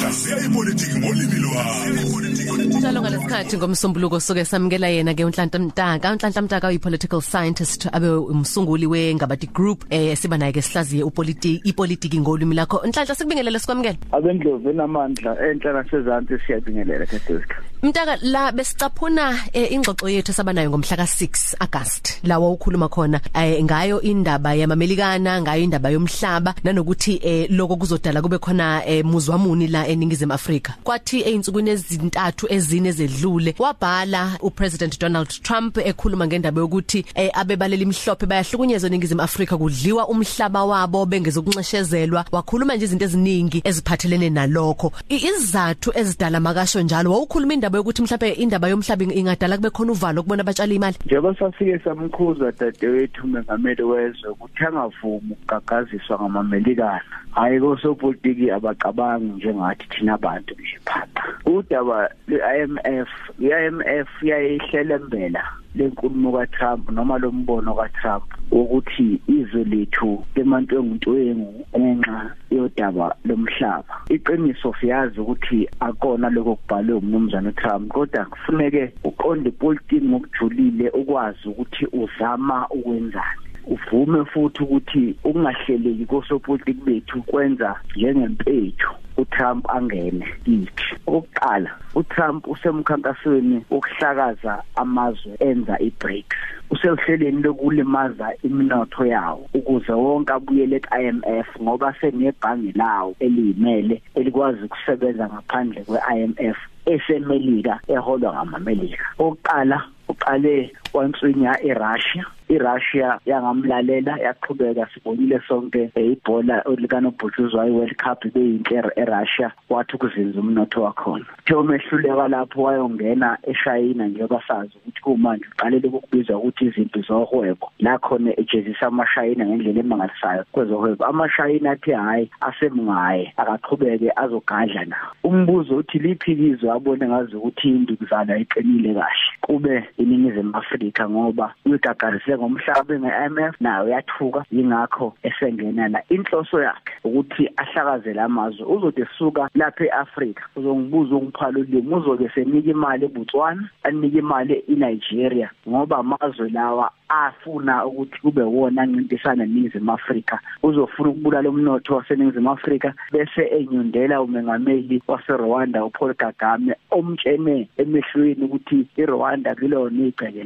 hlaziya ipolitiki ngolimi lwakho Njalo ngalesikhathi ngomsombuluko soke samukela yena ke uNhlanhla Mtaka. uNhlanhla Mtaka uyi political scientist abe umsunguli wengabati group eh siba naye ke sihlaziye upolitiki ipolitiki ngolimi lakho. Nhlanhla sikubingelele sikwamukela abendlovu enamandla enhla nasezantsi siyabingelela Tedesca Mtaka la besicaphuna eh, ingxoxo yethu sabanayo ngomhla ka6 August. Lawa ukhuluma khona eh, ngayo indaba yamamelikana ngayo indaba yomhlaba nanokuthi eh, lokho kuzodala kube khona eh, muzwamuni la eningizimu Afrika. Kwathi einsukwini ezintathu ezine zedlule wabhala uPresident Donald Trump ekhuluma ngendaba yokuthi eh, abebaleli imhlophe bayahlukunyezwa eningizimu Afrika kudliwa umhlaba wabo bengezokunxeshezelwa. Wakhuluma nje izinto eziningi eziphathelene nalokho. I- izizathu ezidala makasho njalo wawukhuluma indaba yokuthi mhlawumbe indaba yomhlaba ing- ingadala kube khona uvalo kubona abatshali imali? Njengoba safike samkhuza dadewethu mengameli wezwe ukuthi angavumi ukugagaziswa ngamamelikana. Hayi kosopolitiki abacabangi njengathi thina abantu nje phapha. Udaba lwe-IMF i-IMF yayihlelembela lenkulumo kaTrump noma lombono kaTrump ukuthi izwe lethu lemantwengutwengu ngenxa yodaba lomhlaba. Iqiniso siyazi ukuthi akona lokho kubhalwe umnumzana uTrump kodwa kufuneke uqonde ipolitiki ngokujulile ukwazi ukuthi uzama ukwenzani. Uvume futhi ukuthi ukungahleleki kosopolitiki bethu kwenza njengempethu. uTrump angene kithi. Okokuqala uTrump usemkhankasweni wokuhlakaza amazwe enza iBRICS usehleleni lokulimaza iminotho yawo ukuze wonke abuyele ku-IMF ngoba senebhangi lawo eliyimele elikwazi ukusebenza ngaphandle kwe-IMF esemelika eholwa ngamamelika. Oqala uqale wanswinya eRussia iRussia yangamlalela yaqhubeka sibonile sonke eh, ibhola likanobhutshuzwa iWorld Cup beyinhle eRussia wathi ukuzinza umnotho wakhona. The umehluleka lapho wayongena eShayina njengoba sazi ukuthi kumanje uqalele ukubizwa ukuthi izinto zohwebo. La khona ejezisa amashayina ngendlela emangalisayo kwezohwebo. Amashayina athi hayi asemngaye akaqhubeke azogadla nawo umbuzo uthi liphikizwe abone ngazi ukuthi indukuzana iqinile kahle? Kube iningizimu Afrika ngoba uyigagarise ngomhlaba ngeIMF nayo yathuka. Ingakho esengena la inhloso yakhe ukuthi ahlakazele amazwe. Uzothi suka lapha eAfrika uzongibuza ungiphalo limi uzobe senika imali eBotswana anike imali eNigeria ngoba amazwe lawa afuna ukuthi kube wona ancintisana neNingizimu Afrika uzofuna ukubulala umnotho waseNingizimu Afrika bese enyundela umengameli waseRwanda uPaul Kagame omtshene emehlweni ukuthi iRwanda kulona igceke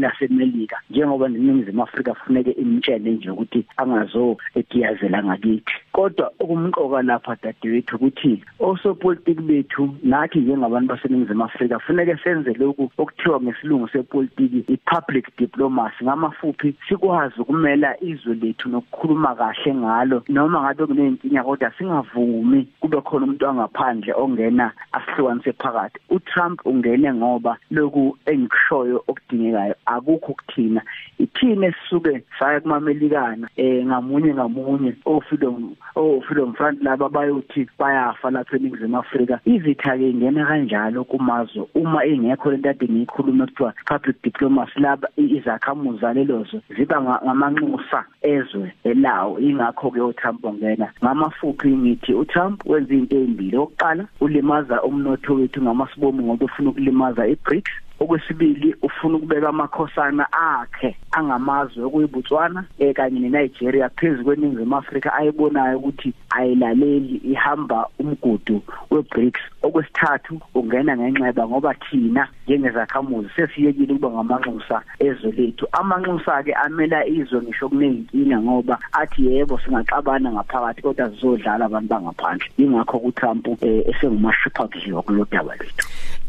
lasemelika njengoba neNingizimu Afrika kufuneke imtshene nje ukuthi angazo egiyazela ngakithi. Kodwa okumqoka lapha dadewethu ukuthi osopolitiki bethu nathi njengabantu baseNingizimu Afrika kufuneke senze lokhu okuthiwa ngesilungu sepolitiki ipublic diplomacy. Ngamafuphi sikwazi ukumela izwe lethu nokukhuluma kahle ngalo. Noma ngabe kunenkinga kodwa singavumi kube khona umuntu angaphandle ongena asihlukanise phakathi. uTrump ungene ngoba loku engikushoyo okudingekayo akukho kuthina ithina esisuke saya kumamelikana eh ngamunye ngamunye ofreedom oh freedom front laba bayothi bayafa lapha eNingizimu Afrika. Izitha ke ingena kanjalo kumazwe. Uma engekho lento ade ngiyikhuluma kuthiwa public diplomacy laba izakhamuzi zalelozo ziba ngamanxusa ezwe elawo. Ingakho ke uTrump ongena ngamafuphi ngithi uTrump wenza into ezimbili oqala ulimaza umnotho wethu ngamasibomu ngoba ufuna ukulimaza iBRICS. Okwesibili ufuna ukubeka amakhosana akhe angamazwe okuyiBotswana eh kanye neNigeria phezulu kweningizimu Afrika ayibonayo ukuthi ayilaleli ihamba umgudu weBRICS. Okwesithathu ungena ngenxeba ngoba thina njengezakhamuzi sesiyekile ukuba ngamanxusa ezwe lethu. Amanxusa ke amela izwe ngisho kuneyinkinga ngoba athi yebo singaxabana ngaphakathi kodwa sizodlala abantu bangaphandle. Ingakho kuTrump eh, esengumashupha kudliwa kulodaba lwethu.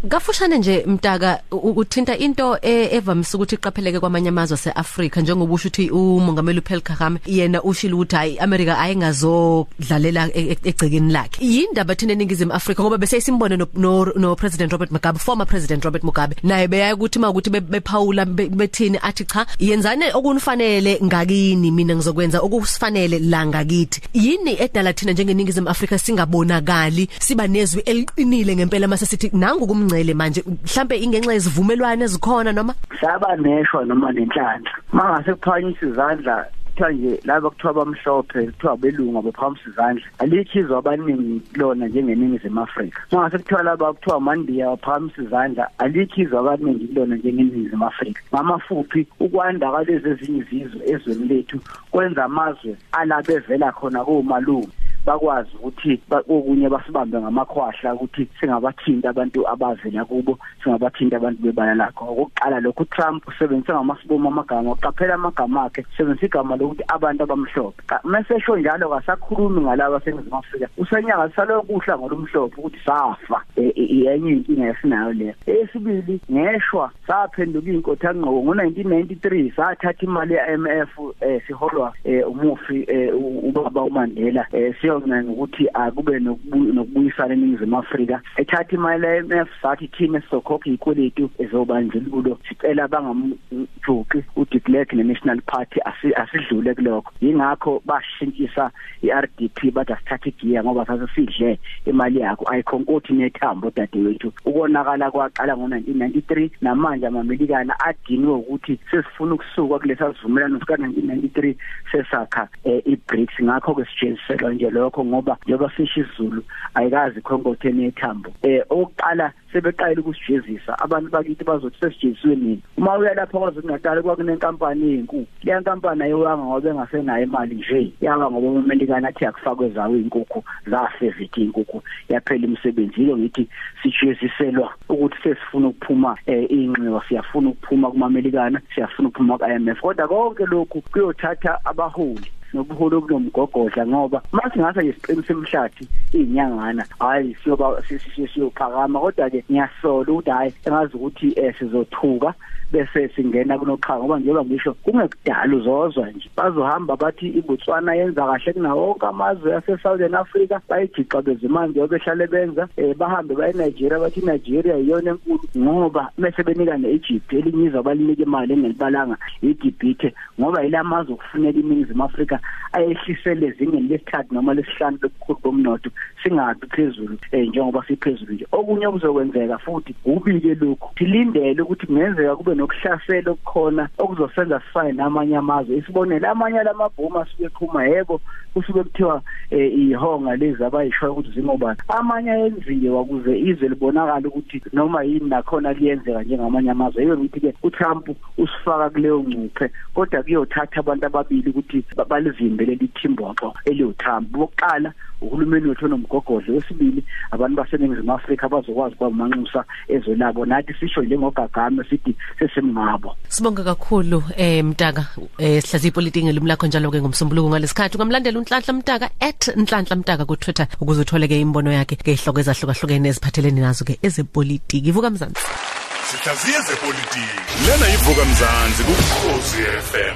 Kafushane nje mtaka uthinta into e- evamise ukuthi iqapheleke kwamanye amazwe aseAfrika njengoba usho ukuthi umongameli uPaul Kagame yena ushilo ukuthi hayi America ayingazodlalela e- e- egcekeni lakhe. Yindaba thina eningizimu Afrika ngoba bese simbone no, no, no President Robert Mugabe former President Robert Mugabe naye beya ukuthi makuthi bephawula bethini athi cha yenzane okunifanele ngakini mina ngizokwenza okusifanele la ngakithi. Yini edala thina njengeningizimu Afrika singabonakali siba nezwi eliqinile ngempela mase sithi nangu kumngcele manje mhlambe ingenxa yezivumelwano ezikhona noma? Saba neshwa noma nenhlanhla. Mangase kuphanyisa izandla kuthiwa nje laba kuthiwa bamhlophe kuthiwa belungu abaphamisa izandla alikho izwe abaningi kulona njengeningizimu afrika. Mangase kuthiwa laba kuthiwa amandiya baphamisa izandla alikho izwe abaningi kulona njengeningizimu afrika. Ngamafuphi ukwanda kwalezi ezinye izizwe ezweni lethu kwenza amazwe alabevela khona komalume bakwazi ukuthi okunye basibambe ngamakhwahla ukuthi singabathinta abantu abavela kubo singabathinta abantu bebala lakho. Okokuqala lokhu Trump usebenzisa ngamasibomo amagama uqaphela amagama akhe usebenzisa igama lokuthi abantu abamhlophe. Mesesho njalo kasakhulumi ngalabo baseNingizimu Afrika usenyaka salokuhla ngolumhlophe ukuthi safa. Yenye inkinga esinayo leyo esibili ngeshwa saphenduka inkotha ngqoko ngo1993 sathatha imali ye-IMF eh siholwa umufi ubaba uMandela eh siyongena ukuthi akube nokubuyisana eNingizimu Afrika. Ethatha imali ye-IMF sathi thina sizokhokha ikweletu ezobandlululo sicela bangamjuqi uDe Klerk neNational Party asidlule kulokho. Yingakho bashintshisa iRDP bathi asithathe igiya ngoba sasesidle imali yakho. Ayikhonkoti nethambo dadewethu. Ukonakala kwaqala ngo1993 namanje amamelikana adinwe ukuthi sesifuna ukusuka kulesa sivumelano sika 1993 sesakha iBRICS. Ngakho ke sijeziselwa nje lokho ngoba njengoba sisho isiZulu ayikazi ikhonkothe nethambo eh oqala sebeqala ukusijezisa. Abantu bakithi bazothi sesijeziswe nini? Uma uya lapha kwaZulu Natal kwakunenkampani ezinkulu leya nkampani ayiwanga ngoba engasenayo imali nje. Yaba ngoba umelikana athi akufakwe zawo inkukhu zasevithi inkukhu yaphela imisebenzi. Yilo ngithi sijeziselwa ukuthi sesifuna ukuphuma inxiwa siyafuna ukuphuma kumamelikana siyafuna ukuphuma ku-IMF kodwa konke lokhu kuyothatha abaholi. Nobuholo obunomgogodla ngoba mase ngase nje siqinise emhlathi izinyangana hayi siyoba siyophakama. Kodwa ke ngiyasola ukuthi hayi engazi ukuthi eh sizothuka bese singena kunoqhaka ngoba njengoba ngisho kungekudala uzozwa nje. Bazohamba bathi iBotswana yenza kahle kunawo wonke amazwe ase Southern Africa bayijiqa bezimanje obehlale benza eh bahambe baye Nigeria bathi Nigeria iyona enkulu ngoba mase benika neEgypt elinyiza balinike imali engelibalanga iGibhithe ngoba ilamazwe okufunela iningizimu Afrika ayehlisele ezingeni lesithathu noma lesihlanu lokukhulu bomnotho singabi phezulu eh njengoba siphezulu nje. Okunye okuzokwenzeka futhi ubike lokhu. Silindele ukuthi kungenzeka kube nokuhlasela okukhona okuzosenza sifane namanye amazwe. Isibonele amanye lamabhomu asuke eqhuma yebo kusuke kuthiwa ihonga lezi abayisho ukuthi zingobani. Amanye ayenziwe ukuze izwe libonakala ukuthi noma yini nakhona liyenzeka njengamanye amazwe. Yiyo ngithi ke uTrump usifaka kuleyo ncuphe kodwa kuyothatha abantu ababili ukuthi balivimbe leli thimboxo eliyoTrump bokuqala uhulumeni wethu nomgogodlo wesibili abantu baseningizimu Afrika bazokwazi kwamanxusa ezwe labo. Nathi sisho njengogagame sithi sesemngabo Sibonga kakhulu eh Mtaka eh sihlazi ipolitiki ngelimi lakho njalo ke ngomsombuluko ngalesikhathi. Ungamlandela uNhlanhla Mtaka @nhlanhla Mtaka ku Twitter ukuze uthole ke imbono yakhe ngehloko ezahlukahlukene eziphathelene nazo ke ezepolitiki. Ivuka mzansi. Sihlaziye zepolitiki lena ivuka mzansi ku Khosi FM